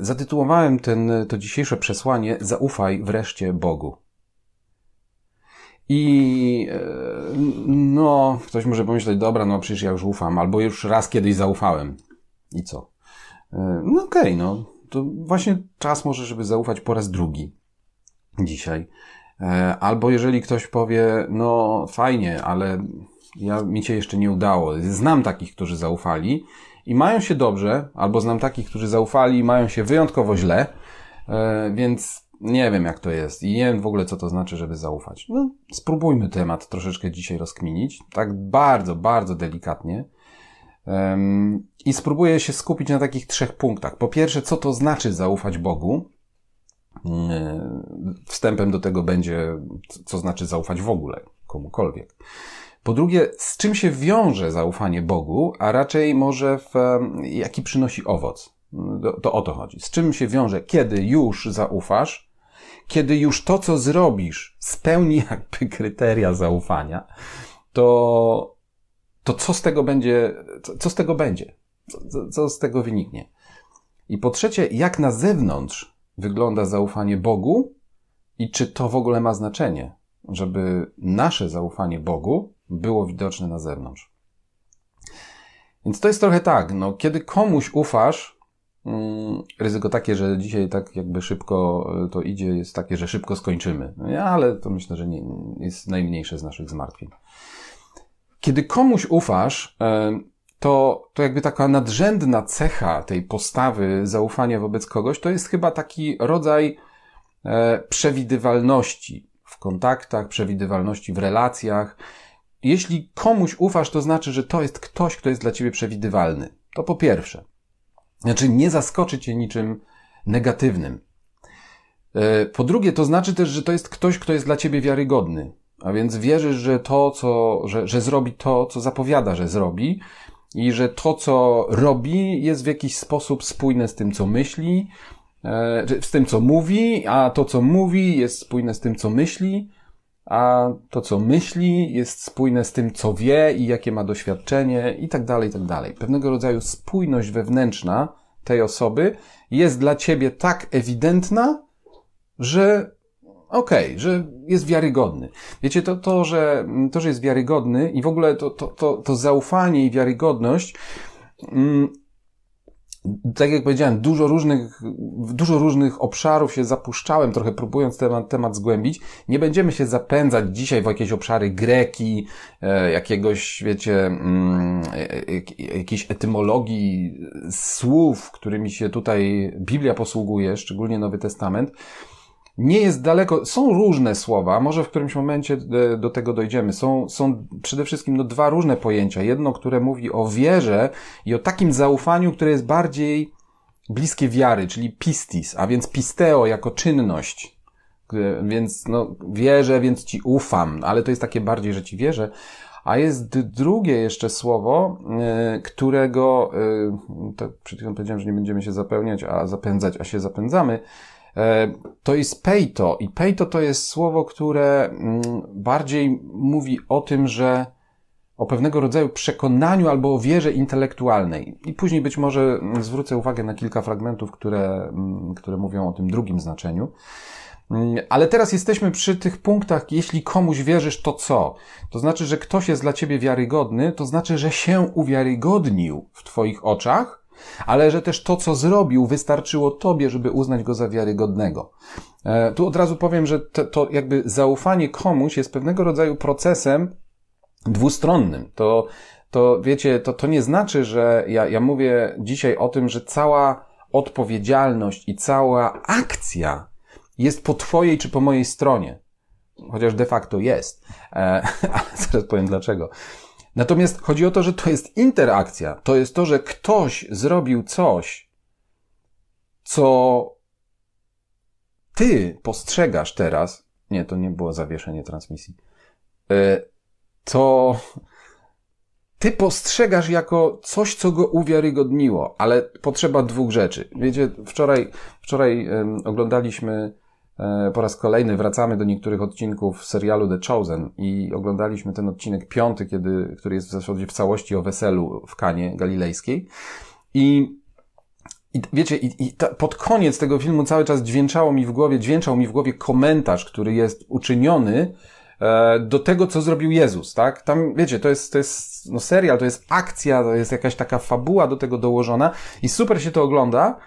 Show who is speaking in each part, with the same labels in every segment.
Speaker 1: zatytułowałem ten, to dzisiejsze przesłanie Zaufaj wreszcie Bogu. I e, no, ktoś może pomyśleć, dobra, no przecież ja już ufam, albo już raz kiedyś zaufałem. I co? E, no okej, okay, no to właśnie czas może, żeby zaufać po raz drugi dzisiaj. E, albo jeżeli ktoś powie, no fajnie, ale ja, mi się jeszcze nie udało. Znam takich, którzy zaufali i mają się dobrze, albo znam takich, którzy zaufali i mają się wyjątkowo źle, więc nie wiem, jak to jest i nie wiem w ogóle, co to znaczy, żeby zaufać. No, spróbujmy temat troszeczkę dzisiaj rozkminić, tak bardzo, bardzo delikatnie. I spróbuję się skupić na takich trzech punktach. Po pierwsze, co to znaczy zaufać Bogu? Wstępem do tego będzie, co znaczy zaufać w ogóle komukolwiek. Po drugie, z czym się wiąże zaufanie Bogu, a raczej może w, jaki przynosi owoc. To, to o to chodzi. Z czym się wiąże, kiedy już zaufasz, kiedy już to, co zrobisz, spełni jakby kryteria zaufania, to, to co z tego będzie, co, co z tego będzie? Co, co z tego wyniknie? I po trzecie, jak na zewnątrz wygląda zaufanie Bogu i czy to w ogóle ma znaczenie, żeby nasze zaufanie Bogu było widoczne na zewnątrz. Więc to jest trochę tak, no, kiedy komuś ufasz, Mm, ryzyko takie, że dzisiaj tak jakby szybko e, to idzie, jest takie, że szybko skończymy. No ale to myślę, że nie, jest najmniejsze z naszych zmartwień. Kiedy komuś ufasz, e, to, to jakby taka nadrzędna cecha tej postawy zaufania wobec kogoś, to jest chyba taki rodzaj e, przewidywalności w kontaktach, przewidywalności w relacjach. Jeśli komuś ufasz, to znaczy, że to jest ktoś, kto jest dla ciebie przewidywalny. To po pierwsze. Znaczy, nie zaskoczy cię niczym negatywnym. E, po drugie, to znaczy też, że to jest ktoś, kto jest dla ciebie wiarygodny. A więc wierzysz, że to, co, że, że zrobi to, co zapowiada, że zrobi, i że to, co robi, jest w jakiś sposób spójne z tym, co myśli, e, z tym, co mówi, a to, co mówi, jest spójne z tym, co myśli, a to, co myśli, jest spójne z tym, co wie i jakie ma doświadczenie i tak dalej, i tak dalej. Pewnego rodzaju spójność wewnętrzna tej osoby jest dla ciebie tak ewidentna, że okej, okay, że jest wiarygodny. Wiecie, to, to, że, to, że jest wiarygodny i w ogóle to, to, to, to zaufanie i wiarygodność, mm, tak jak powiedziałem, dużo różnych, dużo różnych obszarów się zapuszczałem, trochę próbując temat, temat zgłębić. Nie będziemy się zapędzać dzisiaj w jakieś obszary greki, e, jakiegoś, wiecie, mm, e, e, jakiejś etymologii słów, którymi się tutaj Biblia posługuje, szczególnie Nowy Testament nie jest daleko. Są różne słowa, może w którymś momencie e, do tego dojdziemy. Są, są przede wszystkim no, dwa różne pojęcia. Jedno, które mówi o wierze i o takim zaufaniu, które jest bardziej bliskie wiary, czyli pistis, a więc pisteo jako czynność. E, więc no, wierzę, więc ci ufam, ale to jest takie bardziej, że ci wierzę. A jest drugie jeszcze słowo, e, którego, tak przed chwilą powiedziałem, że nie będziemy się zapełniać, a zapędzać, a się zapędzamy to jest peito i peito to jest słowo, które mm, bardziej mówi o tym, że o pewnego rodzaju przekonaniu albo o wierze intelektualnej. I później być może zwrócę uwagę na kilka fragmentów, które, mm, które mówią o tym drugim znaczeniu. Mm, ale teraz jesteśmy przy tych punktach, jeśli komuś wierzysz, to co? To znaczy, że ktoś jest dla ciebie wiarygodny, to znaczy, że się uwiarygodnił w twoich oczach, ale że też to, co zrobił, wystarczyło tobie, żeby uznać go za wiarygodnego. E, tu od razu powiem, że to, to jakby zaufanie komuś jest pewnego rodzaju procesem dwustronnym. To, to wiecie, to, to nie znaczy, że ja, ja mówię dzisiaj o tym, że cała odpowiedzialność i cała akcja jest po twojej czy po mojej stronie. Chociaż de facto jest. E, ale zaraz powiem dlaczego. Natomiast chodzi o to, że to jest interakcja. To jest to, że ktoś zrobił coś, co ty postrzegasz teraz. Nie, to nie było zawieszenie transmisji. E, to ty postrzegasz jako coś, co go uwiarygodniło, ale potrzeba dwóch rzeczy. Wiecie, wczoraj, wczoraj oglądaliśmy E, po raz kolejny wracamy do niektórych odcinków serialu The Chosen i oglądaliśmy ten odcinek piąty, kiedy, który jest w zasadzie w całości o weselu w Kanie Galilejskiej. I i wiecie, i, i ta, pod koniec tego filmu cały czas dźwięczało mi w głowie, dźwięczał mi w głowie komentarz, który jest uczyniony e, do tego, co zrobił Jezus, tak? Tam, wiecie, to jest, to jest no serial, to jest akcja, to jest jakaś taka fabuła do tego dołożona i super się to ogląda,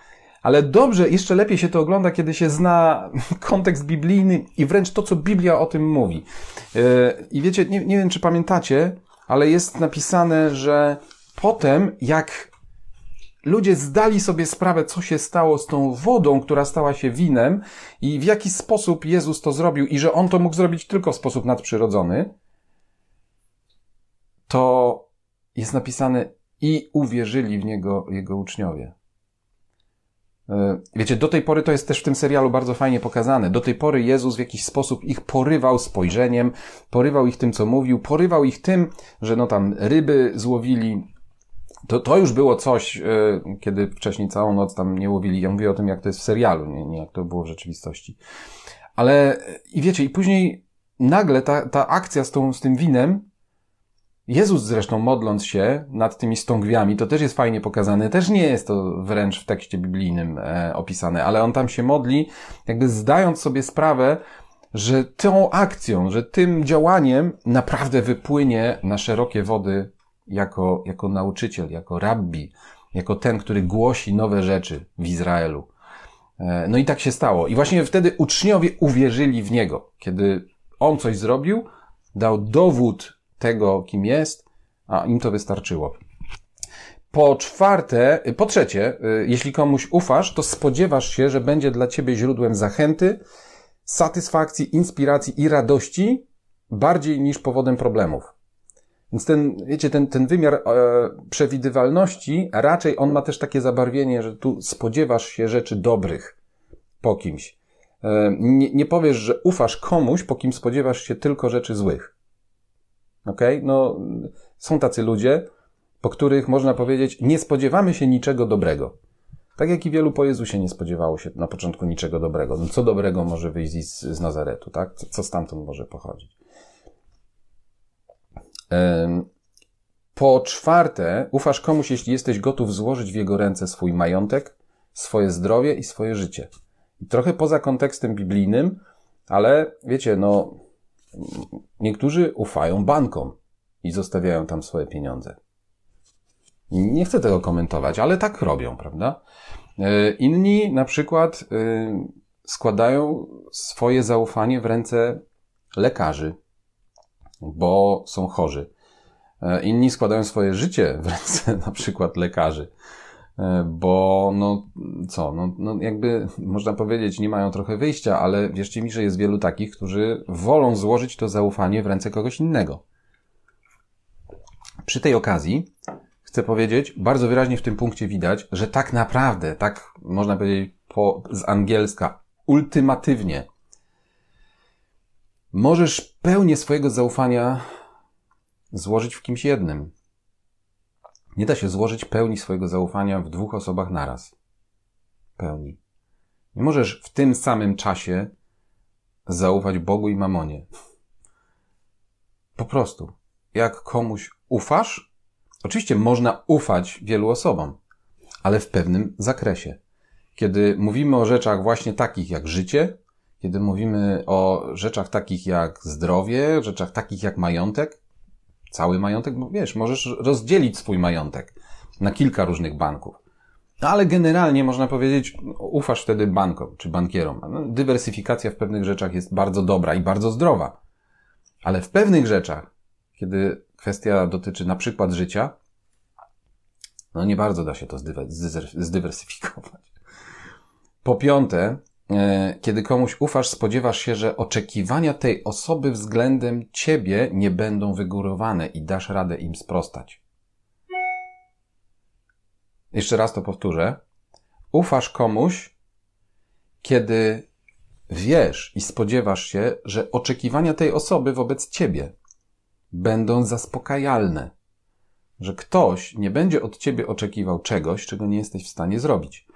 Speaker 1: ale dobrze, jeszcze lepiej się to ogląda, kiedy się zna kontekst biblijny i wręcz to, co Biblia o tym mówi. E, I wiecie, nie, nie wiem, czy pamiętacie, ale jest napisane, że potem, jak ludzie zdali sobie sprawę, co się stało z tą wodą, która stała się winem i w jaki sposób Jezus to zrobił i że On to mógł zrobić tylko w sposób nadprzyrodzony, to jest napisane i uwierzyli w Niego Jego uczniowie. E, wiecie, do tej pory to jest też w tym serialu bardzo fajnie pokazane. Do tej pory Jezus w jakiś sposób ich porywał spojrzeniem, porywał ich tym, co mówił, porywał ich tym, że no tam ryby złowili. To, to już było coś, e, kiedy wcześniej całą noc tam nie łowili. Ja mówię o tym, jak to jest w serialu, nie, nie jak to było w rzeczywistości. Ale i wiecie, i później nagle ta, ta akcja z, tą, z tym winem Jezus zresztą modląc się nad tymi stągwiami, to też jest fajnie pokazane, też nie jest to wręcz w tekście biblijnym e, opisane, ale on tam się modli, jakby zdając sobie sprawę, że tą akcją, że tym działaniem naprawdę wypłynie na szerokie wody jako, jako nauczyciel, jako rabbi, jako ten, który głosi nowe rzeczy w Izraelu. E, no i tak się stało. I właśnie wtedy uczniowie uwierzyli w niego. Kiedy on coś zrobił, dał dowód tego, kim jest, a im to wystarczyło. Po czwarte, po trzecie, y, jeśli komuś ufasz, to spodziewasz się, że będzie dla ciebie źródłem zachęty, satysfakcji, inspiracji i radości bardziej niż powodem problemów. Więc ten, wiecie, ten, ten wymiar e, przewidywalności, raczej on ma też takie zabarwienie, że tu spodziewasz się rzeczy dobrych po kimś. E, nie, nie powiesz, że ufasz komuś, po kim spodziewasz się tylko rzeczy złych. Ok? No, są tacy ludzie, po których można powiedzieć, nie spodziewamy się niczego dobrego. Tak jak i wielu po Jezusie nie spodziewało się na początku niczego dobrego. No, co dobrego może wyjść z, z Nazaretu, tak? Co, co stamtąd może pochodzić? Po czwarte, ufasz komuś, jeśli jesteś gotów złożyć w jego ręce swój majątek, swoje zdrowie i swoje życie. trochę poza kontekstem biblijnym, ale wiecie, no, Niektórzy ufają bankom i zostawiają tam swoje pieniądze. Nie chcę tego komentować, ale tak robią, prawda? E, inni na przykład e, składają swoje zaufanie w ręce lekarzy, bo są chorzy. E, inni składają swoje życie w ręce na przykład lekarzy, bo no co, no, no jakby można powiedzieć, nie mają trochę wyjścia, ale wierzcie mi, że jest wielu takich, którzy wolą złożyć to zaufanie w ręce kogoś innego. Przy tej okazji chcę powiedzieć, bardzo wyraźnie w tym punkcie widać, że tak naprawdę, tak można powiedzieć po, z angielska, ultimatywnie, możesz pełnię swojego zaufania złożyć w kimś jednym. Nie da się złożyć pełni swojego zaufania w dwóch osobach naraz. Pełni. Nie możesz w tym samym czasie zaufać Bogu i mamonie. Po prostu. Jak komuś ufasz, oczywiście można ufać wielu osobom, ale w pewnym zakresie. Kiedy mówimy o rzeczach właśnie takich jak życie, kiedy mówimy o rzeczach takich jak zdrowie, rzeczach takich jak majątek, cały majątek, bo wiesz, możesz rozdzielić swój majątek na kilka różnych banków. No ale generalnie można powiedzieć, ufasz wtedy bankom czy bankierom. No, dywersyfikacja w pewnych rzeczach jest bardzo dobra i bardzo zdrowa. Ale w pewnych rzeczach, kiedy kwestia dotyczy na przykład życia, no nie bardzo da się to zdywersyfikować. Po piąte, kiedy komuś ufasz, spodziewasz się, że oczekiwania tej osoby względem ciebie nie będą wygórowane i dasz radę im sprostać. Jeszcze raz to powtórzę. Ufasz komuś, kiedy wiesz i spodziewasz się, że oczekiwania tej osoby wobec ciebie będą zaspokajalne. Że ktoś nie będzie od ciebie oczekiwał czegoś, czego nie jesteś w stanie zrobić.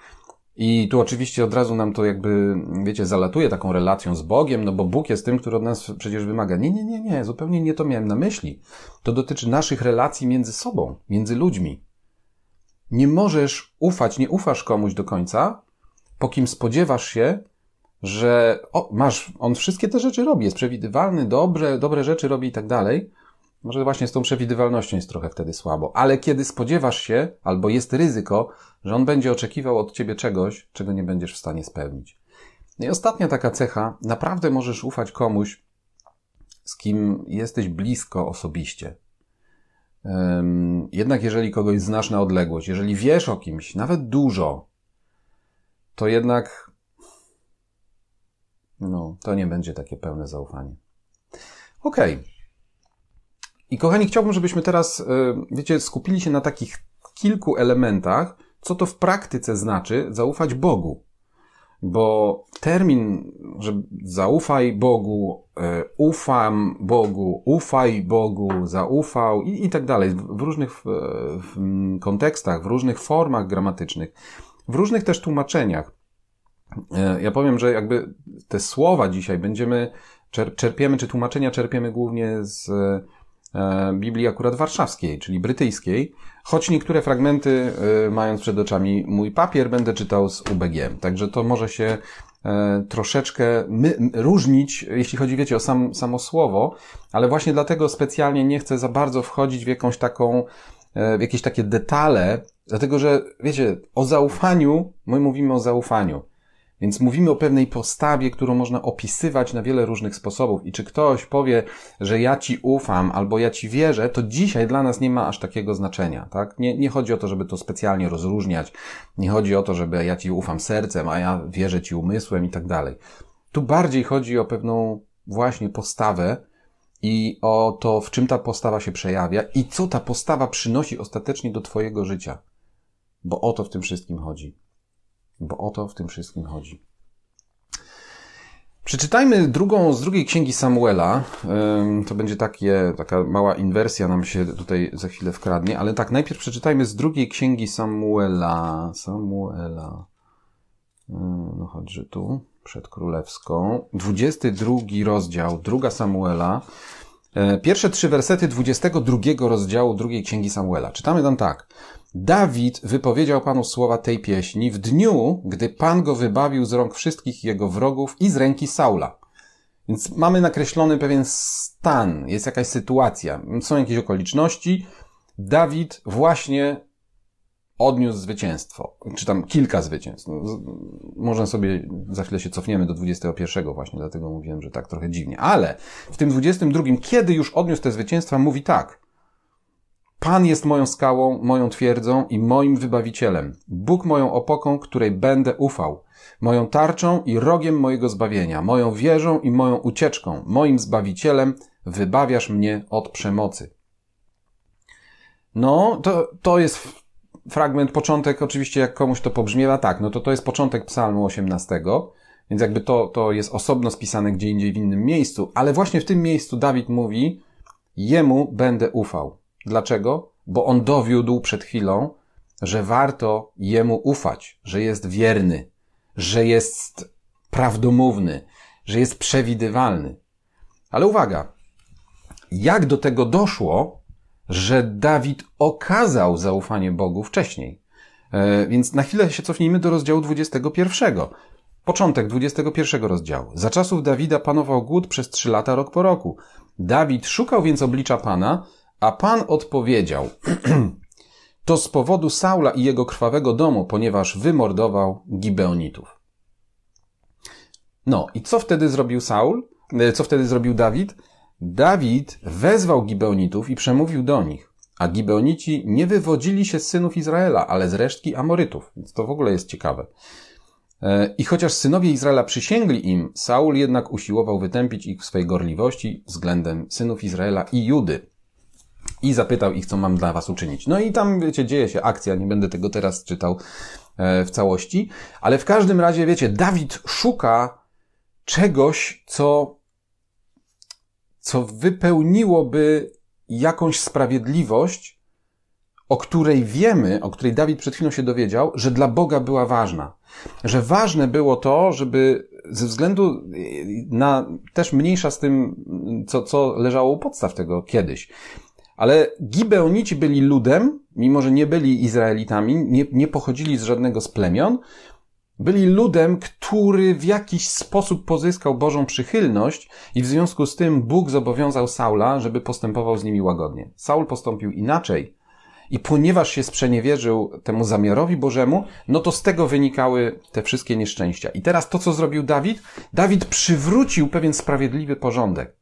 Speaker 1: I tu oczywiście od razu nam to jakby, wiecie, zalatuje taką relacją z Bogiem, no bo Bóg jest tym, który od nas przecież wymaga. Nie, nie, nie, nie, zupełnie nie to miałem na myśli. To dotyczy naszych relacji między sobą, między ludźmi. nie możesz ufać, nie ufasz komuś do końca, po kim spodziewasz się, że o, masz, on wszystkie te rzeczy robi, jest przewidywalny, dobre, dobre rzeczy robi i tak dalej. Może właśnie z tą przewidywalnością jest trochę wtedy słabo, ale kiedy spodziewasz się, albo jest ryzyko, że on będzie oczekiwał od ciebie czegoś, czego nie będziesz w stanie spełnić. I ostatnia taka cecha, naprawdę możesz ufać komuś, z kim jesteś blisko osobiście. Jednak jeżeli kogoś znasz na odległość, jeżeli wiesz o kimś, nawet dużo, to jednak no, to nie będzie takie pełne zaufanie. Okej. Okay. I kochani, chciałbym, żebyśmy teraz, e, wiecie, skupili się na takich kilku elementach, co to w praktyce znaczy zaufać Bogu. Bo termin, że zaufaj Bogu, e, ufam Bogu, ufaj Bogu, zaufał i, i tak dalej, w różnych w, w kontekstach, w różnych formach gramatycznych, w różnych też tłumaczeniach. E, ja powiem, że jakby te słowa dzisiaj będziemy, czerpiemy, czy tłumaczenia czerpiemy głównie z Biblii akurat warszawskiej, czyli brytyjskiej, choć niektóre fragmenty, e, mając przed oczami mój papier, będę czytał z UBG. Także to może się troszeczkę my, różnić, jeśli chodzi, wiecie, o sam, samo słowo, ale właśnie dlatego specjalnie nie chcę za bardzo wchodzić w jakąś taką, w jakieś takie detale, dlatego że, wiecie, o zaufaniu, my mówimy o zaufaniu. Więc mówimy o pewnej postawie, którą można opisywać na wiele różnych sposobów. I czy ktoś powie, że ja ci ufam albo ja ci wierzę, to dzisiaj dla nas nie ma aż takiego znaczenia, tak? Nie, nie chodzi o to, żeby to specjalnie rozróżniać. Nie chodzi o to, żeby ja ci ufam sercem, a ja wierzę ci umysłem i tak dalej. Tu bardziej chodzi o pewną właśnie postawę i o to, w czym ta postawa się przejawia i co ta postawa przynosi ostatecznie do twojego życia. Bo o to w tym wszystkim chodzi bo o to w tym wszystkim chodzi. Przeczytajmy drugą z drugiej księgi Samuela. To będzie takie, taka mała inwersja nam się tutaj za chwilę wkradnie, ale tak, najpierw przeczytajmy z drugiej księgi Samuela. Samuela. No chodźże tu, przed królewską. 22 rozdział, druga Samuela. E, pierwsze trzy wersety 22 rozdziału drugiej księgi Samuela. Czytamy tam tak. Dawid wypowiedział Panu słowa tej pieśni w dniu, gdy Pan go wybawił z rąk wszystkich jego wrogów i z ręki Saula. Więc mamy nakreślony pewien stan, jest jakaś sytuacja, są jakieś okoliczności. Dawid właśnie odniósł zwycięstwo, czy tam kilka zwycięstw. No, można sobie, za chwilę się cofniemy do 21 właśnie, dlatego mówiłem, że tak trochę dziwnie. Ale w tym 22, kiedy już odniósł te zwycięstwa, mówi tak. Pan jest moją skałą, moją twierdzą i moim wybawicielem. Bóg moją opoką, której będę ufał. Moją tarczą i rogiem mojego zbawienia. Moją wieżą i moją ucieczką. Moim zbawicielem wybawiasz mnie od przemocy. No, to, to jest fragment, początek, oczywiście jak komuś to pobrzmiewa, tak, no to to jest początek psalmu 18, więc jakby to, to jest osobno spisane gdzie indziej w innym miejscu, ale właśnie w tym miejscu Dawid mówi, jemu będę ufał. Dlaczego? Bo on dowiódł przed chwilą, że warto jemu ufać, że jest wierny, że jest prawdomówny, że jest przewidywalny. Ale uwaga, jak do tego doszło, że Dawid okazał zaufanie Bogu wcześniej? E, więc na chwilę się cofnijmy do rozdziału 21. Początek 21 rozdziału. Za czasów Dawida panował głód przez trzy lata rok po roku. Dawid szukał więc oblicza Pana, a Pan odpowiedział, to z powodu Saula i jego krwawego domu, ponieważ wymordował Gibeonitów. No i co wtedy zrobił Saul? E, co wtedy zrobił Dawid? Dawid wezwał Gibeonitów i przemówił do nich. A Gibeonici nie wywodzili się z synów Izraela, ale z resztki Amorytów. Więc to w ogóle jest ciekawe. E, I chociaż synowie Izraela przysięgli im, Saul jednak usiłował wytępić ich w swej gorliwości względem synów Izraela i Judy i zapytał ich, co mam dla was uczynić. No i tam, wiecie, dzieje się akcja, nie będę tego teraz czytał e, w całości, ale w każdym razie, wiecie, Dawid szuka czegoś, co, co wypełniłoby jakąś sprawiedliwość, o której wiemy, o której Dawid przed chwilą się dowiedział, że dla Boga była ważna. Że ważne było to, żeby ze względu na też mniejsza z tym, co, co leżało u podstaw tego kiedyś, ale Gibeonici byli ludem, mimo że nie byli Izraelitami, nie, nie pochodzili z żadnego z plemion, byli ludem, który w jakiś sposób pozyskał Bożą przychylność i w związku z tym Bóg zobowiązał Saula, żeby postępował z nimi łagodnie. Saul postąpił inaczej. I ponieważ się sprzeniewierzył temu zamiarowi Bożemu, no to z tego wynikały te wszystkie nieszczęścia. I teraz to, co zrobił Dawid, Dawid przywrócił pewien sprawiedliwy porządek.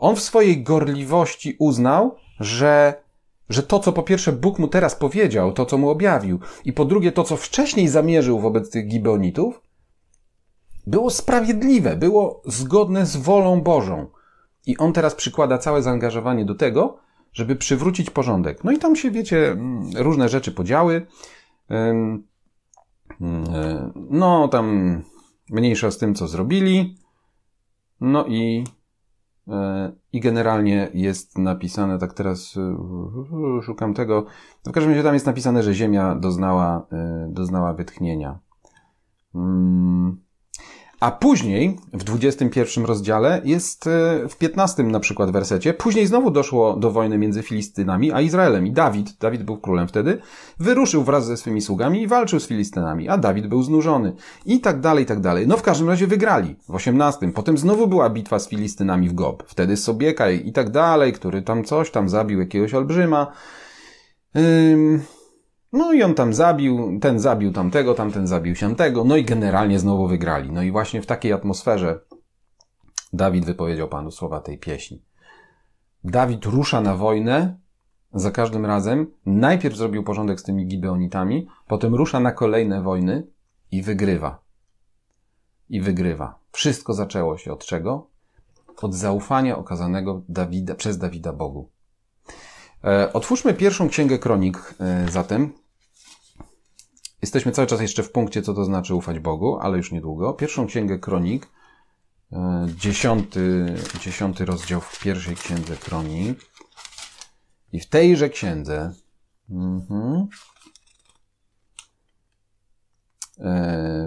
Speaker 1: On w swojej gorliwości uznał, że że to, co po pierwsze Bóg mu teraz powiedział, to, co mu objawił, i po drugie to, co wcześniej zamierzył wobec tych Gibeonitów, było sprawiedliwe, było zgodne z wolą Bożą. I on teraz przykłada całe zaangażowanie do tego, żeby przywrócić porządek. No i tam się, wiecie, mm, różne rzeczy podziały. E, no, tam mniejsza z tym, co zrobili. No i I generalnie jest napisane, tak teraz e, szukam tego, w każdym razie tam jest napisane, że Ziemia doznała, e, doznała wytchnienia. Mm. A później, w 21 rozdziale, jest e, w 15 na przykład wersecie, później znowu doszło do wojny między Filistynami a Izraelem. I Dawid, Dawid był królem wtedy, wyruszył wraz ze swymi sługami i walczył z Filistynami, a Dawid był znużony. I tak dalej, i tak dalej. No w każdym razie wygrali w 18. Potem znowu była bitwa z Filistynami w Gob. Wtedy Sobiekaj i tak dalej, który tam coś tam zabił jakiegoś olbrzyma. Ym... No i on tam zabił, ten zabił tamtego, tamten zabił siamtego, no i generalnie znowu wygrali. No i właśnie w takiej atmosferze Dawid wypowiedział Panu słowa tej pieśni. Dawid rusza na wojnę, za każdym razem najpierw zrobił porządek z tymi Gibeonitami, potem rusza na kolejne wojny i wygrywa. I wygrywa. Wszystko zaczęło się od czego? Od zaufania okazanego Dawida, przez Dawida Bogu. E, otwórzmy pierwszą księgę kronik e, zatem. Jesteśmy cały czas jeszcze w punkcie, co to znaczy ufać Bogu, ale już niedługo. Pierwszą księgę kronik, e, dziesiąty, dziesiąty rozdział w pierwszej księdze kronik. I w tejże księdze, mhm,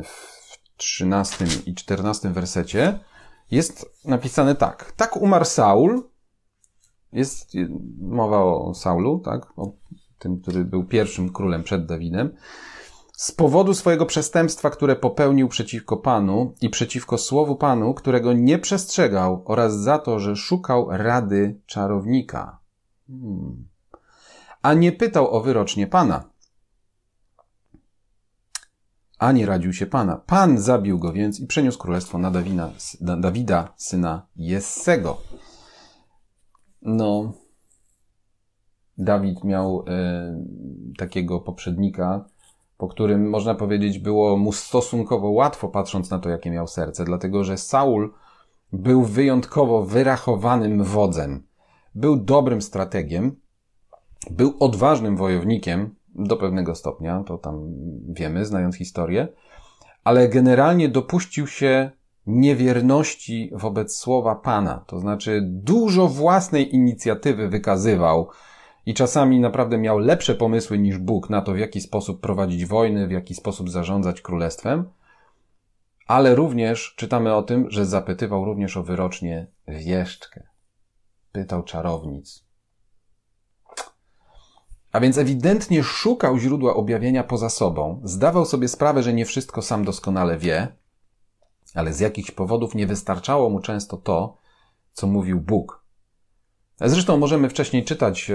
Speaker 1: w trzynastym i czternastym wersecie jest napisane tak. Tak umarł Saul, jest mowa o Saulu, tak? O tym, który był pierwszym królem przed Dawidem. Z powodu swojego przestępstwa, które popełnił przeciwko Panu i przeciwko słowu Panu, którego nie przestrzegał, oraz za to, że szukał rady czarownika. Hmm. A nie pytał o wyrocznie Pana. A nie radził się Pana. Pan zabił go więc i przeniósł królestwo na Dawida, Dawida syna Jessego. No, Dawid miał e, takiego poprzednika, po którym można powiedzieć było mu stosunkowo łatwo, patrząc na to, jakie miał serce, dlatego że Saul był wyjątkowo wyrachowanym wodzem. Był dobrym strategiem, był odważnym wojownikiem do pewnego stopnia, to tam wiemy, znając historię, ale generalnie dopuścił się niewierności wobec słowa Pana. To znaczy dużo własnej inicjatywy wykazywał i czasami naprawdę miał lepsze pomysły niż Bóg na to, w jaki sposób prowadzić wojny, w jaki sposób zarządzać królestwem. Ale również czytamy o tym, że zapytywał również o wyrocznie wieszczkę. Pytał czarownic. A więc ewidentnie szukał źródła objawienia poza sobą, zdawał sobie sprawę, że nie wszystko sam doskonale wie, ale z jakichś powodów nie wystarczało mu często to, co mówił Bóg. Zresztą możemy wcześniej czytać,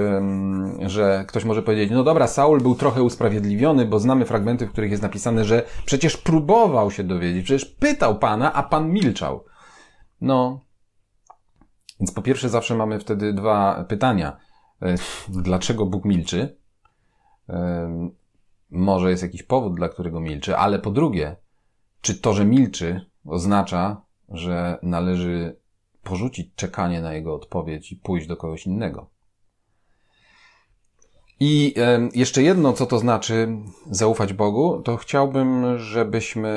Speaker 1: że ktoś może powiedzieć, no dobra, Saul był trochę usprawiedliwiony, bo znamy fragmenty, w których jest napisane, że przecież próbował się dowiedzieć, przecież pytał Pana, a Pan milczał. No, więc po pierwsze zawsze mamy wtedy dwa pytania. E, dlaczego Bóg milczy? Może jest jakiś powód, dla którego milczy, ale po drugie, czy to, że milczy, oznacza, że należy porzucić czekanie na jego odpowiedź i pójść do kogoś innego. I jeszcze jedno, co to znaczy zaufać Bogu, to chciałbym, żebyśmy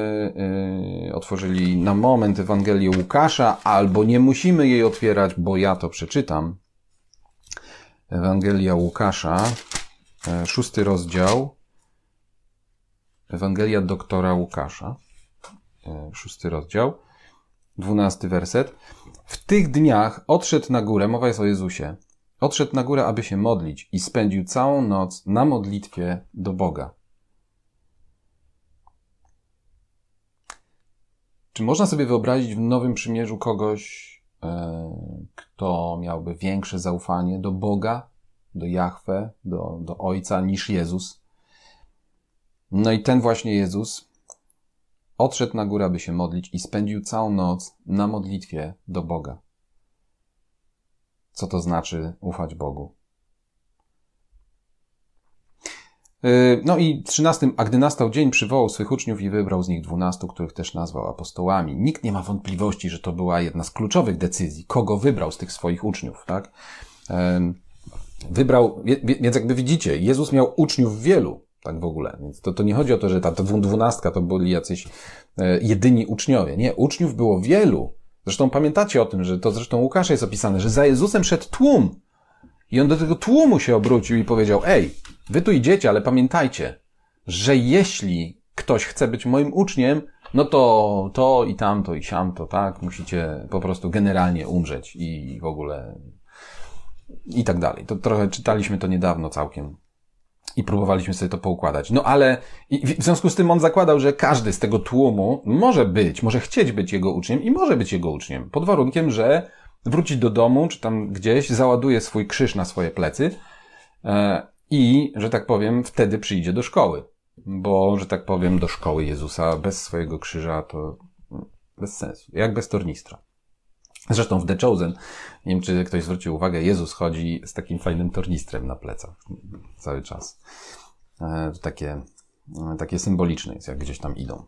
Speaker 1: y, otworzyli na moment Ewangelię Łukasza, albo nie musimy jej otwierać, bo ja to przeczytam. Ewangelia Łukasza, e, szósty rozdział. Ewangelia doktora Łukasza. E, szósty rozdział, dwunasty werset. W tych dniach odszedł na górę, mowa jest o Jezusie, odszedł na górę, aby się modlić i spędził całą noc na modlitwie do Boga. Czy można sobie wyobrazić w Nowym Przymierzu kogoś, e, kto miałby większe zaufanie do Boga, do Jahwe, do, do Ojca niż Jezus? No i ten właśnie Jezus odszedł na górę, aby się modlić i spędził całą noc na modlitwie do Boga. Co to znaczy ufać Bogu? Yy, no i trzynastym, a gdy nastał dzień, przywołał swych uczniów i wybrał z nich dwunastu, których też nazwał apostołami. Nikt nie ma wątpliwości, że to była jedna z kluczowych decyzji, kogo wybrał z tych swoich uczniów, tak? Wybrał, więc jakby widzicie, Jezus miał uczniów wielu, tak w ogóle. Więc to, to nie chodzi o to, że ta, dwunastka to byli jacyś e, jedyni uczniowie. Nie, uczniów było wielu. Zresztą pamiętacie o tym, że to zresztą Łukasza jest opisane, że za Jezusem szedł tłum. I on do tego tłumu się obrócił i powiedział, ej, wy tu idziecie, ale pamiętajcie, że jeśli ktoś chce być moim uczniem, no to to i tamto i siamto, tak? Musicie po prostu generalnie umrzeć i w ogóle i tak dalej. To trochę czytaliśmy to niedawno całkiem i próbowaliśmy sobie to poukładać. No ale w związku z tym on zakładał, że każdy z tego tłumu może być, może chcieć być jego uczniem i może być jego uczniem, pod warunkiem, że wróci do domu, czy tam gdzieś, załaduje swój krzyż na swoje plecy e, i, że tak powiem, wtedy przyjdzie do szkoły. Bo, że tak powiem, do szkoły Jezusa bez swojego krzyża to bez sensu. Jak bez tornistra. Zresztą w The Chosen, nie wiem czy ktoś zwrócił uwagę, Jezus chodzi z takim fajnym tornistrem na plecach cały czas. E, to takie, e, takie symboliczne jest, jak gdzieś tam idą.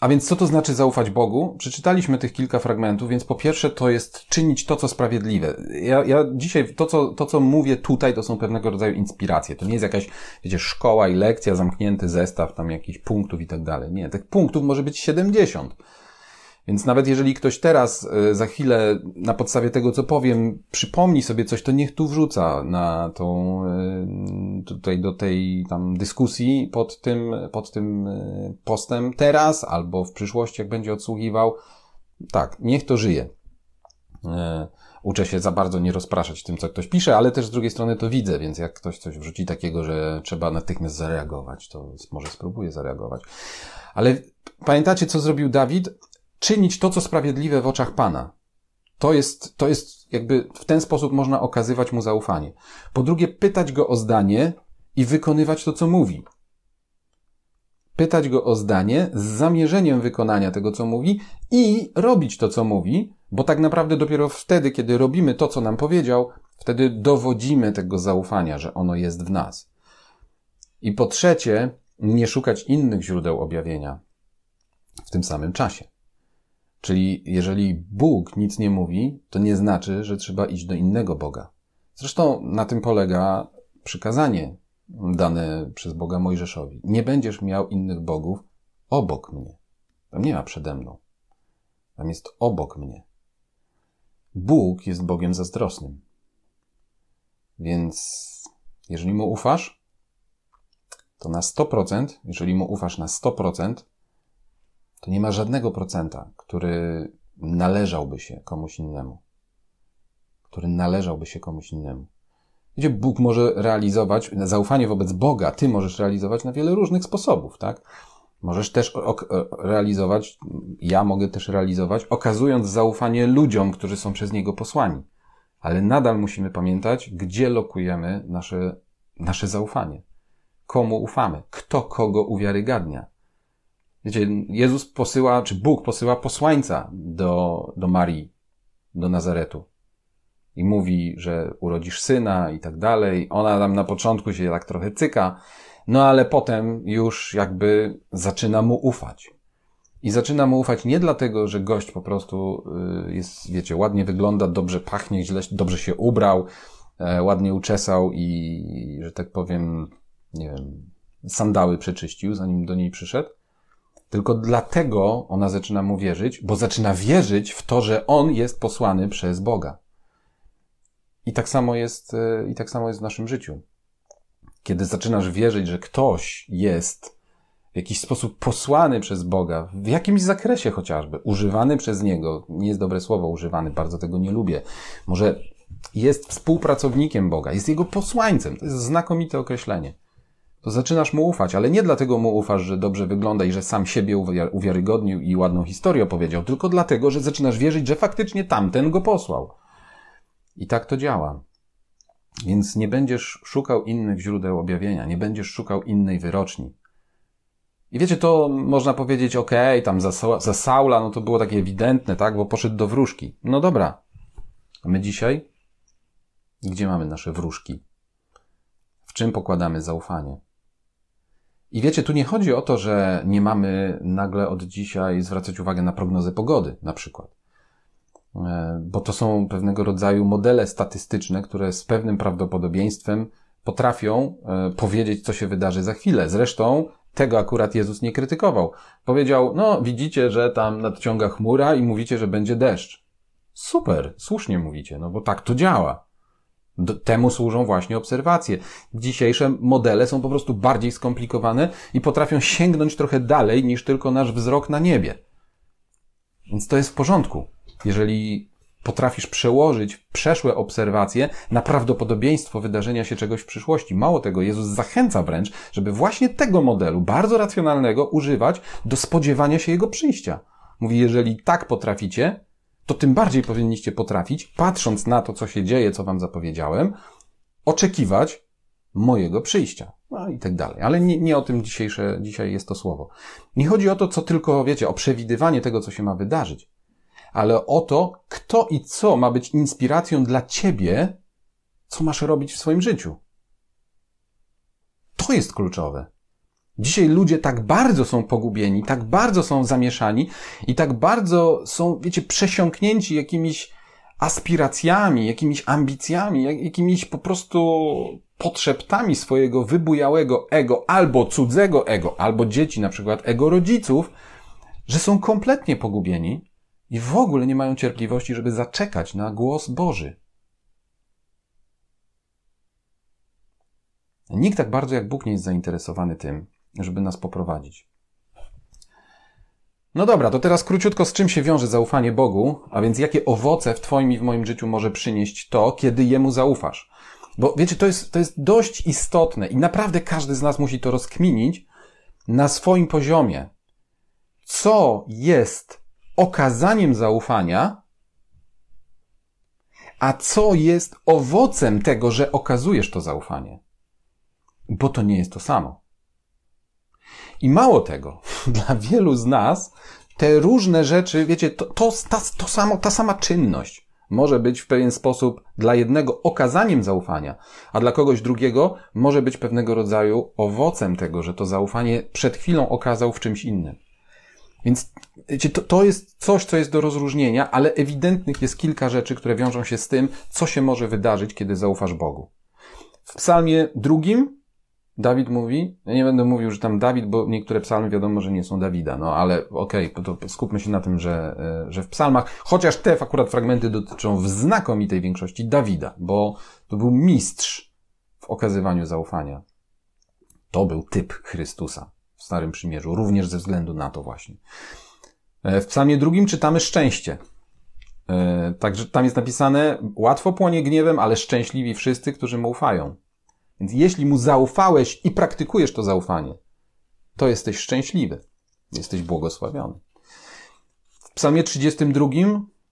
Speaker 1: A więc co to znaczy zaufać Bogu? Przeczytaliśmy tych kilka fragmentów, więc po pierwsze to jest czynić to, co sprawiedliwe. Ja, ja dzisiaj to co, to, co mówię tutaj, to są pewnego rodzaju inspiracje. To nie jest jakaś, wiecie, szkoła i lekcja, zamknięty zestaw tam jakichś punktów i tak dalej. Nie, tych punktów może być 70. Więc nawet jeżeli ktoś teraz e, za chwilę na podstawie tego, co powiem, przypomni sobie coś, to niech tu wrzuca na tą, e, tutaj do tej tam dyskusji pod tym, pod tym e, postem teraz albo w przyszłości, jak będzie odsłuchiwał. Tak, niech to żyje. Uczę się za bardzo nie rozpraszać tym, co ktoś pisze, ale też z drugiej strony to widzę, więc jak ktoś coś wrzuci takiego, że trzeba natychmiast zareagować, to może spróbuję zareagować. Ale pamiętacie, co zrobił Dawid? Czynić to, co sprawiedliwe w oczach Pana. To jest, to jest jakby w ten sposób można okazywać mu zaufanie. Po drugie, pytać go o zdanie i wykonywać to, co mówi. Pytać go o zdanie z zamierzeniem wykonania tego, co mówi i robić to, co mówi, bo tak naprawdę dopiero wtedy, kiedy robimy to, co nam powiedział, wtedy dowodzimy tego zaufania, że ono jest w nas. I po trzecie, nie szukać innych źródeł objawienia w tym samym czasie. Czyli jeżeli Bóg nic nie mówi, to nie znaczy, że trzeba iść do innego Boga. Zresztą na tym polega przykazanie dane przez Boga Mojżeszowi. Nie będziesz miał innych bogów obok mnie. Tam nie ma przede mną. Tam jest obok mnie. Bóg jest Bogiem zazdrosnym. Więc jeżeli mu ufasz, to na 100%, jeżeli mu ufasz na 100%, to nie ma żadnego procenta, który należałby się komuś innemu. Który należałby się komuś innemu. Wiecie, Bóg może realizować, zaufanie wobec Boga, ty możesz realizować na wiele różnych sposobów, tak? Możesz też realizować, ja mogę też realizować, okazując zaufanie ludziom, którzy są przez Niego posłani. Ale nadal musimy pamiętać, gdzie lokujemy nasze, nasze zaufanie. Komu ufamy? Kto kogo uwiarygadnia? Wiecie, Jezus posyła, czy Bóg posyła posłańca do, do Marii, do Nazaretu. I mówi, że urodzisz syna i tak dalej. Ona tam na początku się tak trochę cyka, no ale potem już jakby zaczyna mu ufać. I zaczyna mu ufać nie dlatego, że gość po prostu y, jest, wiecie, ładnie wygląda, dobrze pachnie, źle, dobrze się ubrał, e, ładnie uczesał i, że tak powiem, nie wiem, sandały przeczyścił, zanim do niej przyszedł tylko dlatego ona zaczyna mu wierzyć, bo zaczyna wierzyć w to, że on jest posłany przez Boga. I tak samo jest, e, i tak samo jest w naszym życiu. Kiedy zaczynasz wierzyć, że ktoś jest w jakiś sposób posłany przez Boga, w jakimś zakresie chociażby, używany przez Niego, nie jest dobre słowo używany, bardzo tego nie lubię. Może jest współpracownikiem Boga, jest jego posłańcem. To jest znakomite określenie. To zaczynasz mu ufać, ale nie dlatego mu ufasz, że dobrze wygląda i że sam siebie uwiarygodnił i ładną historię opowiedział, tylko dlatego, że zaczynasz wierzyć, że faktycznie tamten go posłał. I tak to działa. Więc nie będziesz szukał innych źródeł objawienia, nie będziesz szukał innej wyroczni. I wiecie, to można powiedzieć, ok, tam za, za Saula, no to było takie ewidentne, tak, bo poszedł do wróżki. No dobra. A my dzisiaj? Gdzie mamy nasze wróżki? W czym pokładamy zaufanie? I wiecie, tu nie chodzi o to, że nie mamy nagle od dzisiaj zwracać uwagi na prognozę pogody, na przykład. E, bo to są pewnego rodzaju modele statystyczne, które z pewnym prawdopodobieństwem potrafią e, powiedzieć, co się wydarzy za chwilę. Zresztą tego akurat Jezus nie krytykował. Powiedział, no widzicie, że tam nadciąga chmura i mówicie, że będzie deszcz. Super, słusznie mówicie, no bo tak to działa. Do, temu służą właśnie obserwacje. Dzisiejsze modele są po prostu bardziej skomplikowane i potrafią sięgnąć trochę dalej niż tylko nasz wzrok na niebie. Więc to jest w porządku. Jeżeli potrafisz przełożyć przeszłe obserwacje na prawdopodobieństwo wydarzenia się czegoś w przyszłości. Mało tego, Jezus zachęca wręcz, żeby właśnie tego modelu, bardzo racjonalnego, używać do spodziewania się Jego przyjścia. Mówi, jeżeli tak potraficie, to tym bardziej powinniście potrafić, patrząc na to, co się dzieje, co wam zapowiedziałem, oczekiwać mojego przyjścia. No i tak dalej. Ale nie, nie o tym dzisiejsze, dzisiaj jest to słowo. Nie chodzi o to, co tylko, wiecie, o przewidywanie tego, co się ma wydarzyć, ale o to, kto i co ma być inspiracją dla ciebie, co masz robić w swoim życiu. To jest kluczowe. Dzisiaj ludzie tak bardzo są pogubieni, tak bardzo są zamieszani i tak bardzo są, wiecie, przesiąknięci jakimiś aspiracjami, jakimiś ambicjami, jakimiś po prostu potrzebami swojego wybujałego ego, albo cudzego ego, albo dzieci, na przykład ego rodziców, że są kompletnie pogubieni i w ogóle nie mają cierpliwości, żeby zaczekać na głos Boży. Nikt tak bardzo jak Bóg nie jest zainteresowany tym, żeby nas poprowadzić. No dobra, to teraz króciutko z czym się wiąże zaufanie Bogu, a więc jakie owoce w Twoim i w moim życiu może przynieść to, kiedy Jemu zaufasz. Bo wiecie, to jest, to jest dość istotne i naprawdę każdy z nas musi to rozkminić na swoim poziomie. Co jest okazaniem zaufania, a co jest owocem tego, że okazujesz to zaufanie? Bo to nie jest to samo. I mało tego, dla wielu z nas te różne rzeczy, wiecie, to, to, ta, to samo, ta sama czynność może być w pewien sposób dla jednego okazaniem zaufania, a dla kogoś drugiego może być pewnego rodzaju owocem tego, że to zaufanie przed chwilą okazał w czymś innym. Więc wiecie, to, to jest coś, co jest do rozróżnienia, ale ewidentnych jest kilka rzeczy, które wiążą się z tym, co się może wydarzyć, kiedy zaufasz Bogu. W psalmie drugim Dawid mówi, ja nie będę mówił, że tam Dawid, bo niektóre psalmy wiadomo, że nie są Dawida, no ale okej, okay, to skupmy się na tym, że, e, że w psalmach, chociaż te akurat fragmenty dotyczą w znakomitej większości Dawida, bo to był mistrz w okazywaniu zaufania. To był typ Chrystusa w Starym Przymierzu, również ze względu na to właśnie. E, w psalmie drugim czytamy szczęście. E, także tam jest napisane, łatwo płonie gniewem, ale szczęśliwi wszyscy, którzy mu ufają. Więc jeśli mu zaufałeś i praktykujesz to zaufanie, to jesteś szczęśliwy. Jesteś błogosławiony. W psalmie 32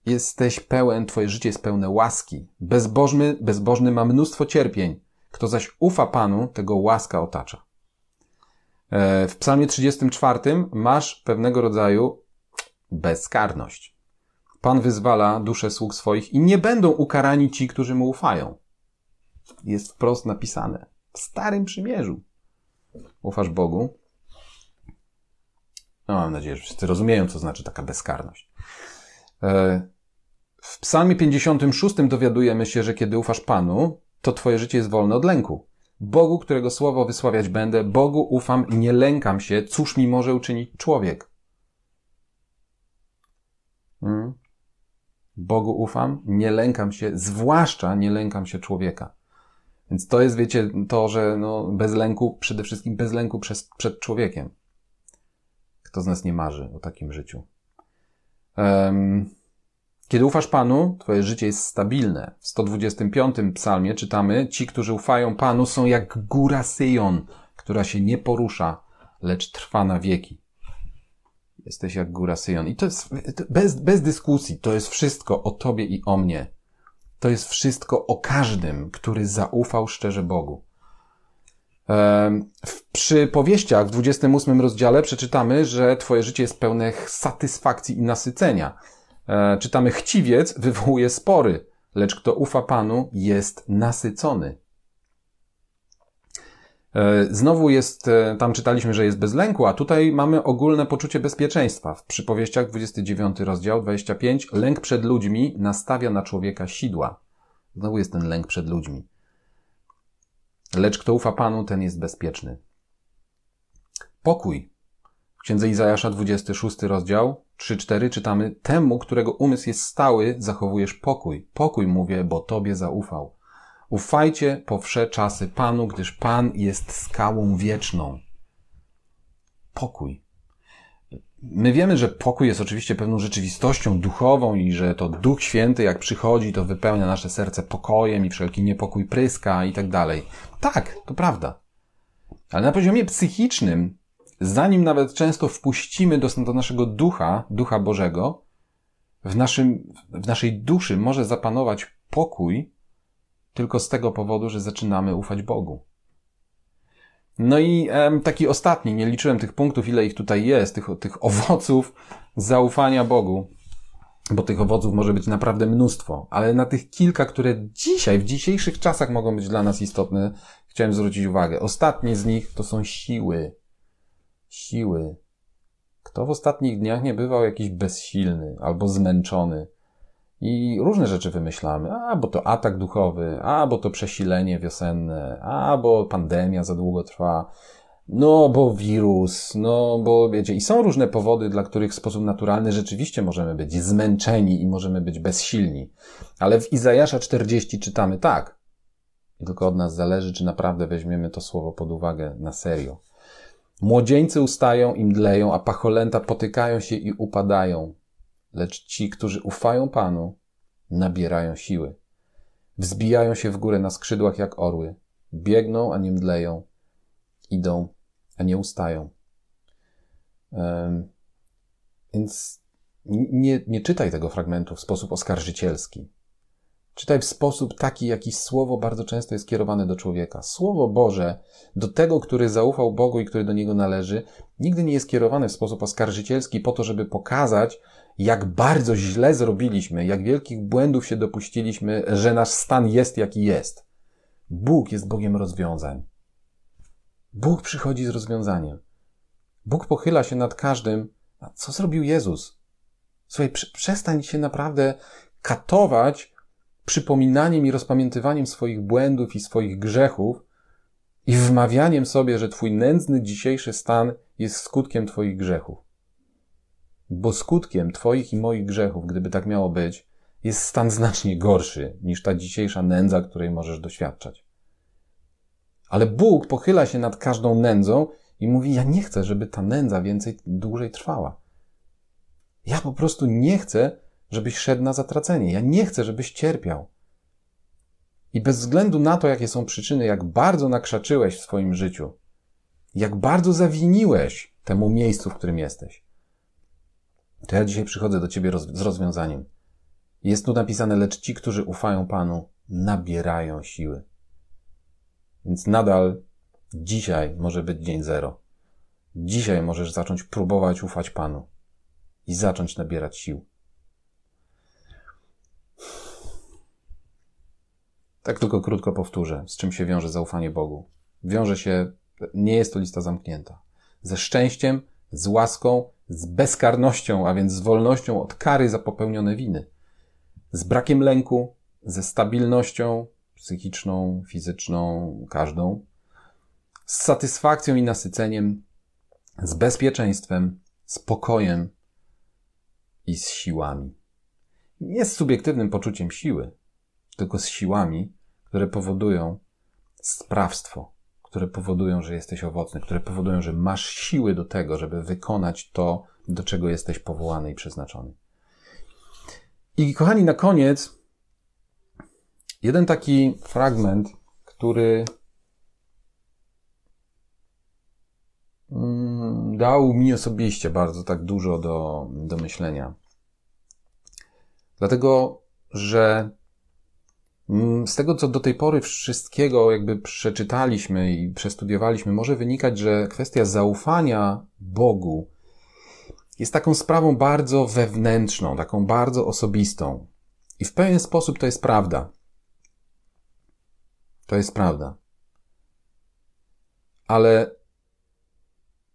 Speaker 1: jesteś pełen, twoje życie jest pełne łaski. Bezbożny, bezbożny ma mnóstwo cierpień. Kto zaś ufa Panu, tego łaska otacza. E, w psalmie 34 masz pewnego rodzaju bezkarność. Pan wyzwala duszę sług swoich i nie będą ukarani ci, którzy mu ufają jest wprost napisane w Starym Przymierzu. Ufasz Bogu? No, mam nadzieję, że wszyscy rozumieją, co znaczy taka bezkarność. E, w Psalmie 56 dowiadujemy się, że kiedy ufasz Panu, to Twoje życie jest wolne od lęku. Bogu, którego słowo wysławiać będę, Bogu ufam i nie lękam się, cóż mi może uczynić człowiek. Hmm? Bogu ufam, nie lękam się, zwłaszcza nie lękam się człowieka. Więc to jest, wiecie, to, że no, bez lęku, przede wszystkim bez lęku przez, przed człowiekiem. Kto z nas nie marzy o takim życiu? Um, Kiedy ufasz Panu, twoje życie jest stabilne. W 125 psalmie czytamy, ci, którzy ufają Panu są jak góra Syjon, która się nie porusza, lecz trwa na wieki. Jesteś jak góra Syjon. I to jest bez, bez dyskusji, to jest wszystko o tobie i o mnie. To jest wszystko o każdym, który zaufał szczerze Bogu. Przy powieściach w 28 rozdziale przeczytamy, że Twoje życie jest pełne satysfakcji i nasycenia. E, czytamy, chciwiec wywołuje spory, lecz kto ufa Panu jest nasycony. E, znowu jest, e, tam czytaliśmy, że jest bez lęku, a tutaj mamy ogólne poczucie bezpieczeństwa. W przypowieściach 29 rozdział 25 lęk przed ludźmi nastawia na człowieka sidła. Znowu jest ten lęk przed ludźmi. Lecz kto ufa Panu, ten jest bezpieczny. Pokój. W księdze Izajasza 26 rozdział 3-4 czytamy Temu, którego umysł jest stały, zachowujesz pokój. Pokój mówię, bo Tobie zaufał. Ufajcie po wsze czasy Panu, gdyż Pan jest skałą wieczną. Pokój. My wiemy, że pokój jest oczywiście pewną rzeczywistością duchową i że to Duch Święty, jak przychodzi, to wypełnia nasze serce pokojem i wszelki niepokój pryska i tak dalej. Tak, to prawda. Ale na poziomie psychicznym, zanim nawet często wpuścimy do, do naszego ducha, ducha Bożego, w, naszym, w naszej duszy może zapanować pokój tylko z tego powodu, że zaczynamy ufać Bogu. No i taki ostatni, nie liczyłem tych punktów, ile ich tutaj jest, tych, tych owoców zaufania Bogu, bo tych owoców może być naprawdę mnóstwo, ale na tych kilka, które dzisiaj, w dzisiejszych czasach mogą być dla nas istotne, chciałem zwrócić uwagę. Ostatnie z nich to są siły. Siły. Kto w ostatnich dniach nie bywał jakiś bezsilny albo zmęczony? I różne rzeczy wymyślamy. A, bo to atak duchowy, a, bo to przesilenie wiosenne, a, bo pandemia za długo trwa, no, bo wirus, no, bo wiecie, i są różne powody, dla których w sposób naturalny rzeczywiście możemy być zmęczeni i możemy być bezsilni. Ale w Izajasza 40 czytamy tak. I tylko od nas zależy, czy naprawdę weźmiemy to słowo pod uwagę na serio. Młodzieńcy ustają i mdleją, a pacholęta potykają się i upadają lecz ci, którzy ufają Panu, nabierają siły. Wzbijają się w górę na skrzydłach jak orły, biegną, a nie mdleją, idą, a nie ustają. Um, więc nie, nie czytaj tego fragmentu w sposób oskarżycielski. Czytaj w sposób taki, jaki słowo bardzo często jest kierowane do człowieka. Słowo Boże, do tego, który zaufał Bogu i który do niego należy, nigdy nie jest kierowane w sposób oskarżycielski po to, żeby pokazać, jak bardzo źle zrobiliśmy, jak wielkich błędów się dopuściliśmy, że nasz stan jest jaki jest. Bóg jest Bogiem rozwiązań. Bóg przychodzi z rozwiązaniem. Bóg pochyla się nad każdym. A co zrobił Jezus? Słuchaj, przestań się naprawdę katować przypominaniem i rozpamiętywaniem swoich błędów i swoich grzechów i wmawianiem sobie, że Twój nędzny dzisiejszy stan jest skutkiem Twoich grzechów. Bo skutkiem Twoich i moich grzechów, gdyby tak miało być, jest stan znacznie gorszy niż ta dzisiejsza nędza, której możesz doświadczać. Ale Bóg pochyla się nad każdą nędzą i mówi: Ja nie chcę, żeby ta nędza więcej dłużej trwała. Ja po prostu nie chcę, żebyś szedł na zatracenie. Ja nie chcę, żebyś cierpiał. I bez względu na to, jakie są przyczyny, jak bardzo nakrzaczyłeś w swoim życiu, jak bardzo zawiniłeś temu miejscu, w którym jesteś, to ja dzisiaj przychodzę do Ciebie roz z rozwiązaniem. Jest tu napisane, lecz ci, którzy ufają Panu, nabierają siły. Więc nadal dzisiaj może być dzień zero. Dzisiaj możesz zacząć próbować ufać Panu i zacząć nabierać sił. Tak tylko krótko powtórzę, z czym się wiąże zaufanie Bogu. Wiąże się, nie jest to lista zamknięta. Ze szczęściem, z łaską, z bezkarnością, a więc z wolnością od kary za popełnione winy. Z brakiem lęku, ze stabilnością psychiczną, fizyczną, każdą. Z satysfakcją i nasyceniem, z bezpieczeństwem, spokojem i z siłami. Nie z subiektywnym poczuciem siły, tylko z siłami, które powodują sprawstwo, które powodują, że jesteś owocny, które powodują, że masz siły do tego, żeby wykonać to, do czego jesteś powołany i przeznaczony. I kochani, na koniec jeden taki fragment, który mm, dał mi osobiście bardzo tak dużo do, do myślenia. Dlatego, że z tego, co do tej pory wszystkiego jakby przeczytaliśmy i przestudiowaliśmy, może wynikać, że kwestia zaufania Bogu jest taką sprawą bardzo wewnętrzną, taką bardzo osobistą. I w pewien sposób to jest prawda. To jest prawda. Ale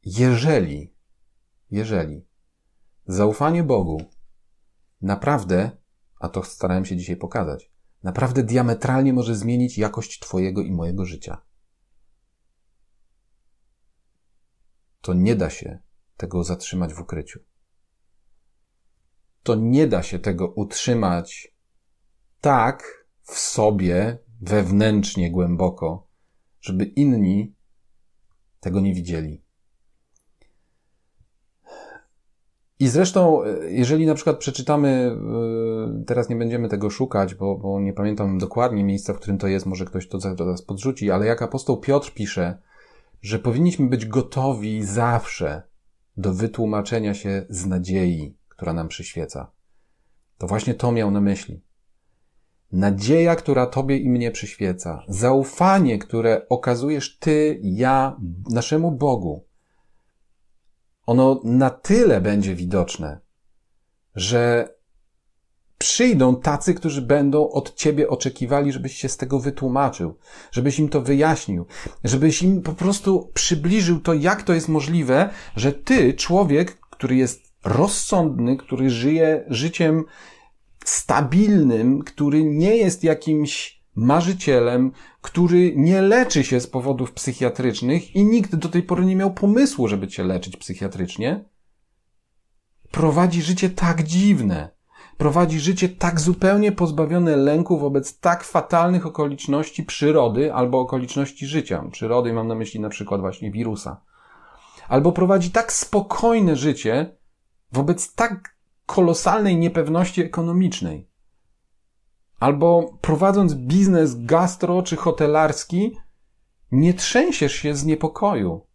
Speaker 1: jeżeli, jeżeli zaufanie Bogu naprawdę, a to starałem się dzisiaj pokazać, naprawdę diametralnie może zmienić jakość Twojego i mojego życia, to nie da się tego zatrzymać w ukryciu. To nie da się tego utrzymać tak w sobie, wewnętrznie, głęboko, żeby inni tego nie widzieli. I zresztą, jeżeli na przykład przeczytamy, yy, teraz nie będziemy tego szukać, bo, bo nie pamiętam dokładnie miejsca, w którym to jest, może ktoś to zaraz podrzuci, ale jak apostoł Piotr pisze, że powinniśmy być gotowi zawsze do wytłumaczenia się z nadziei, która nam przyświeca. To właśnie to miał na myśli. Nadzieja, która Tobie i mnie przyświeca, zaufanie, które okazujesz Ty, ja, naszemu Bogu, ono na tyle będzie widoczne, że przyjdą tacy, którzy będą od ciebie oczekiwali, żebyś się z tego wytłumaczył, żebyś im to wyjaśnił, żebyś im po prostu przybliżył to, jak to jest możliwe, że ty, człowiek, który jest rozsądny, który żyje życiem stabilnym, który nie jest jakimś marzycielem, który nie leczy się z powodów psychiatrycznych i nikt do tej pory nie miał pomysłu, żeby cię leczyć psychiatrycznie, prowadzi życie tak dziwne, prowadzi życie tak zupełnie pozbawione lęku wobec tak fatalnych okoliczności przyrody albo okoliczności życia. Przyrody mam na myśli na przykład właśnie wirusa. Albo prowadzi tak spokojne życie wobec tak kolosalnej niepewności ekonomicznej. Albo prowadząc biznes gastro czy hotelarski, nie trzęsiesz się z niepokoju.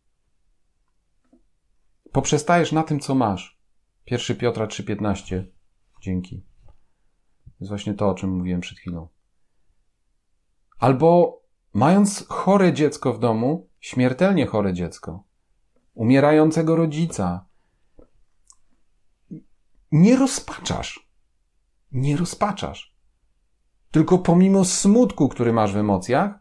Speaker 1: Poprzestajesz na tym, co masz. 1 Piotra 3,15. Dzięki. To jest właśnie to, o czym mówiłem przed chwilą. Albo mając chore dziecko w domu, śmiertelnie chore dziecko, umierającego rodzica, nie rozpaczasz. Nie rozpaczasz. Tylko pomimo smutku, który masz w emocjach,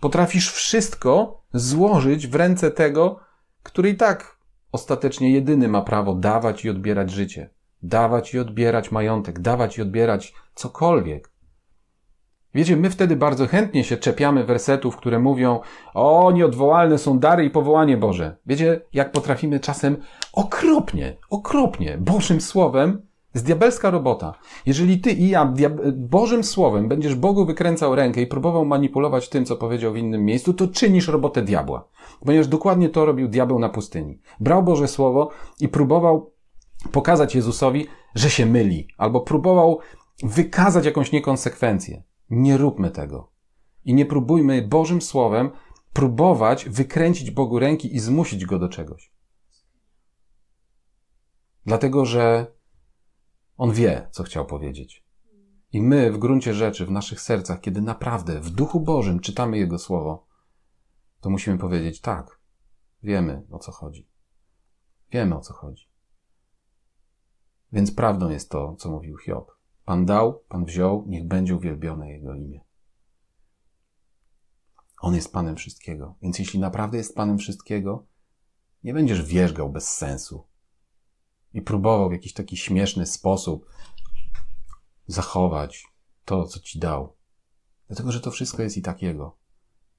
Speaker 1: potrafisz wszystko złożyć w ręce tego, który i tak ostatecznie jedyny ma prawo dawać i odbierać życie dawać i odbierać majątek, dawać i odbierać cokolwiek. Wiecie, my wtedy bardzo chętnie się czepiamy wersetów, które mówią, o, nieodwołalne są dary i powołanie Boże. Wiecie, jak potrafimy czasem okropnie, okropnie, Bożym Słowem, z diabelska robota. Jeżeli ty i ja Bożym Słowem będziesz Bogu wykręcał rękę i próbował manipulować tym, co powiedział w innym miejscu, to czynisz robotę diabła. Ponieważ dokładnie to robił diabeł na pustyni. Brał Boże Słowo i próbował pokazać Jezusowi, że się myli, albo próbował wykazać jakąś niekonsekwencję. Nie róbmy tego. I nie próbujmy Bożym Słowem próbować wykręcić Bogu ręki i zmusić go do czegoś. Dlatego, że on wie, co chciał powiedzieć. I my w gruncie rzeczy, w naszych sercach, kiedy naprawdę w duchu Bożym czytamy Jego słowo, to musimy powiedzieć tak, wiemy o co chodzi. Wiemy o co chodzi. Więc prawdą jest to, co mówił Hiob. Pan dał, Pan wziął, niech będzie uwielbione Jego imię. On jest Panem wszystkiego. Więc jeśli naprawdę jest Panem wszystkiego, nie będziesz wierzgał bez sensu i próbował w jakiś taki śmieszny sposób zachować to, co Ci dał. Dlatego, że to wszystko jest i tak Jego.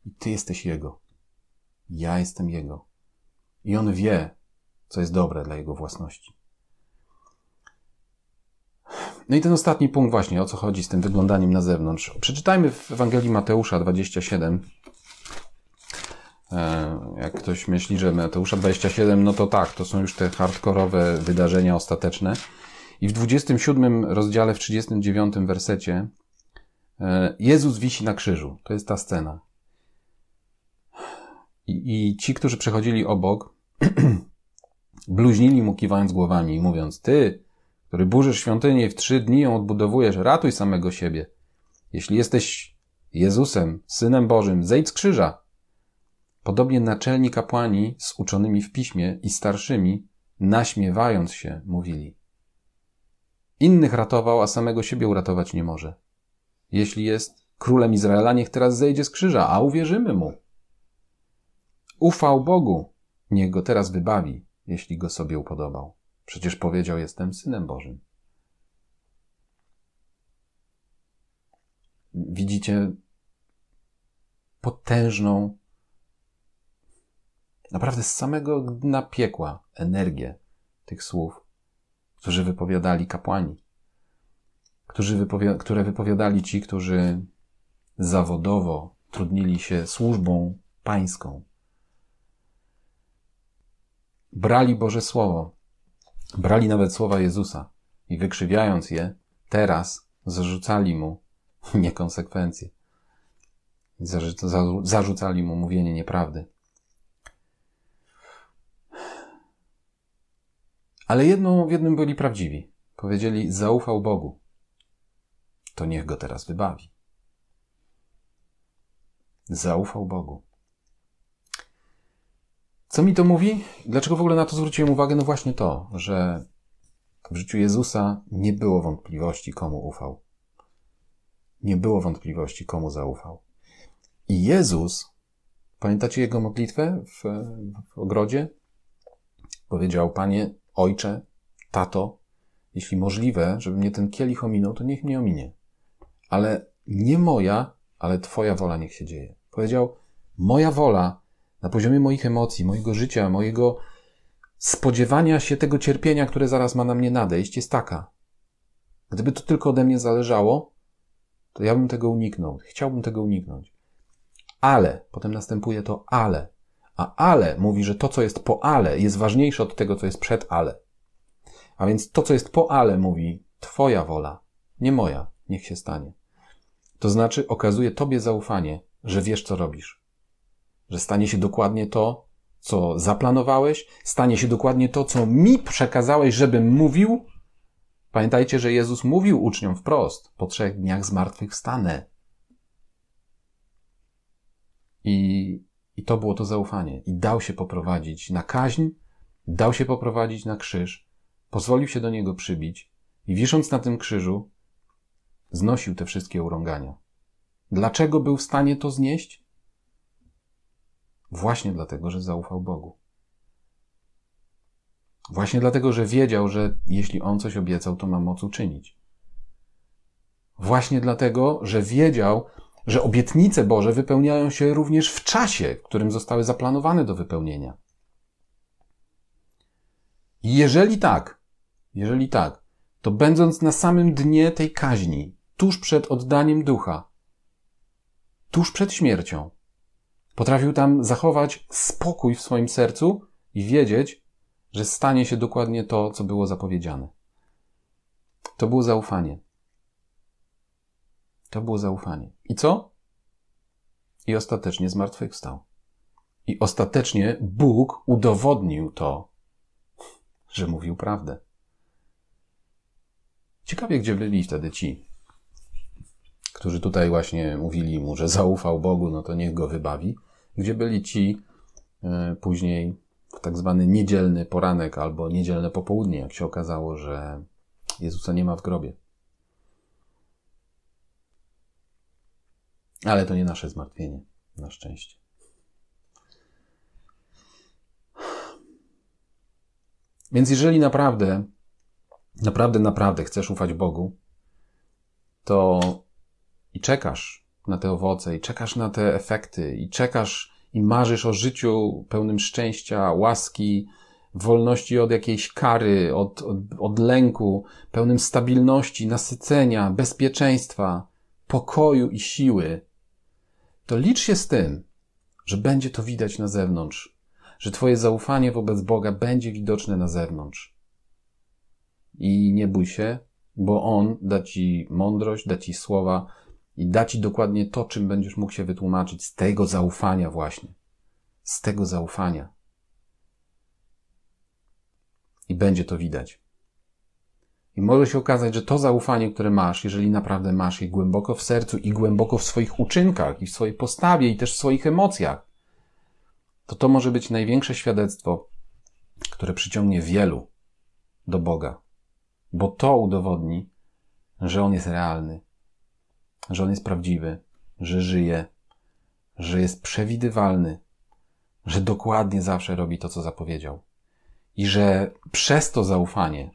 Speaker 1: I Ty jesteś Jego. Ja jestem Jego. I On wie, co jest dobre dla Jego własności. No i ten ostatni punkt właśnie, o co chodzi z tym wyglądaniem na zewnątrz. Przeczytajmy w Ewangelii Mateusza 27. E, jak ktoś myśli, że Mateusza 27, no to tak, to są już te hardkorowe wydarzenia ostateczne. I w 27 rozdziale, w 39 wersecie e, Jezus wisi na krzyżu. To jest ta scena. I, i ci, którzy przechodzili obok, bluźnili mu kiwając głowami i mówiąc, ty, który burzysz świątynię i w trzy dni ją odbudowujesz, ratuj samego siebie. Jeśli jesteś Jezusem, Synem Bożym, zejdź z krzyża. Podobnie naczelni kapłani z uczonymi w piśmie i starszymi, naśmiewając się, mówili. Innych ratował, a samego siebie uratować nie może. Jeśli jest królem Izraela, niech teraz zejdzie z krzyża, a uwierzymy mu. Ufał Bogu, niech go teraz wybawi, jeśli go sobie upodobał. Przecież powiedział: Jestem synem Bożym. Widzicie potężną, naprawdę z samego dna piekła energię tych słów, którzy wypowiadali kapłani, którzy które wypowiadali ci, którzy zawodowo trudnili się służbą pańską. Brali Boże Słowo, brali nawet słowa Jezusa i wykrzywiając je, teraz zarzucali mu niekonsekwencje. Zarzucali mu mówienie nieprawdy. Ale jedną, w jednym byli prawdziwi. Powiedzieli, zaufał Bogu. To niech go teraz wybawi. Zaufał Bogu. Co mi to mówi? Dlaczego w ogóle na to zwróciłem uwagę? No właśnie to, że w życiu Jezusa nie było wątpliwości, komu ufał. Nie było wątpliwości, komu zaufał. I Jezus, pamiętacie jego modlitwę w, w ogrodzie? Powiedział, Panie, Ojcze, Tato, jeśli możliwe, żeby mnie ten kielich ominął, to niech mnie ominie. Ale nie moja, ale Twoja wola niech się dzieje. Powiedział, moja wola na poziomie moich emocji, mojego życia, mojego spodziewania się tego cierpienia, które zaraz ma na mnie nadejść, jest taka. Gdyby to tylko ode mnie zależało, to ja bym tego uniknął. Chciałbym tego uniknąć. Ale, potem następuje to ale. A ale mówi, że to, co jest po ale, jest ważniejsze od tego, co jest przed ale. A więc to, co jest po ale, mówi Twoja wola, nie moja, niech się stanie. To znaczy, okazuje Tobie zaufanie, że wiesz, co robisz. Że stanie się dokładnie to, co zaplanowałeś, stanie się dokładnie to, co mi przekazałeś, żebym mówił. Pamiętajcie, że Jezus mówił uczniom wprost: Po trzech dniach zmartwychwstanę. I i to było to zaufanie. I dał się poprowadzić na kaźń, dał się poprowadzić na krzyż, pozwolił się do niego przybić i wisząc na tym krzyżu, znosił te wszystkie urągania. Dlaczego był w stanie to znieść? Właśnie dlatego, że zaufał Bogu. Właśnie dlatego, że wiedział, że jeśli on coś obiecał, to ma moc uczynić. Właśnie dlatego, że wiedział, że obietnice Boże wypełniają się również w czasie, w którym zostały zaplanowane do wypełnienia. Jeżeli tak, jeżeli tak, to będąc na samym dnie tej kaźni, tuż przed oddaniem ducha, tuż przed śmiercią, potrafił tam zachować spokój w swoim sercu i wiedzieć, że stanie się dokładnie to, co było zapowiedziane. To było zaufanie. To było zaufanie. I co? I ostatecznie zmartwychwstał. I ostatecznie Bóg udowodnił to, że mówił prawdę. Ciekawie, gdzie byli wtedy ci, którzy tutaj właśnie mówili mu, że zaufał Bogu, no to niech go wybawi. Gdzie byli ci e, później w tak zwany niedzielny poranek albo niedzielne popołudnie, jak się okazało, że Jezusa nie ma w grobie. Ale to nie nasze zmartwienie, na szczęście. Więc jeżeli naprawdę, naprawdę, naprawdę chcesz ufać Bogu, to i czekasz na te owoce, i czekasz na te efekty, i czekasz i marzysz o życiu pełnym szczęścia, łaski, wolności od jakiejś kary, od, od, od lęku, pełnym stabilności, nasycenia, bezpieczeństwa, pokoju i siły, to licz się z tym, że będzie to widać na zewnątrz, że Twoje zaufanie wobec Boga będzie widoczne na zewnątrz. i nie bój się, bo On da ci mądrość, da ci słowa i da ci dokładnie to, czym będziesz mógł się wytłumaczyć z tego zaufania właśnie. Z tego zaufania. I będzie to widać. I może się okazać, że to zaufanie, które masz, jeżeli naprawdę masz je głęboko w sercu i głęboko w swoich uczynkach, i w swojej postawie, i też w swoich emocjach, to to może być największe świadectwo, które przyciągnie wielu do Boga. Bo to udowodni, że On jest realny, że On jest prawdziwy, że żyje, że jest przewidywalny, że dokładnie zawsze robi to, co zapowiedział. I że przez to zaufanie,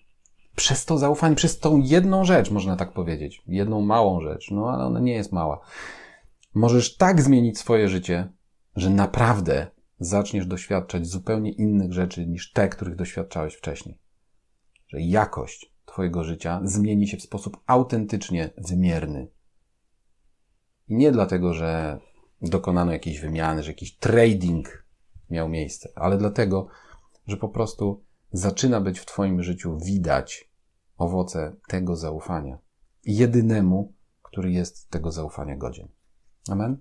Speaker 1: przez to zaufanie, przez tą jedną rzecz, można tak powiedzieć, jedną małą rzecz, no ale ona nie jest mała, możesz tak zmienić swoje życie, że naprawdę zaczniesz doświadczać zupełnie innych rzeczy niż te, których doświadczałeś wcześniej. Że jakość Twojego życia zmieni się w sposób autentycznie wymierny. I nie dlatego, że dokonano jakiejś wymiany, że jakiś trading miał miejsce, ale dlatego, że po prostu zaczyna być w Twoim życiu widać owoce tego zaufania. Jedynemu, który jest tego zaufania godzien. Amen.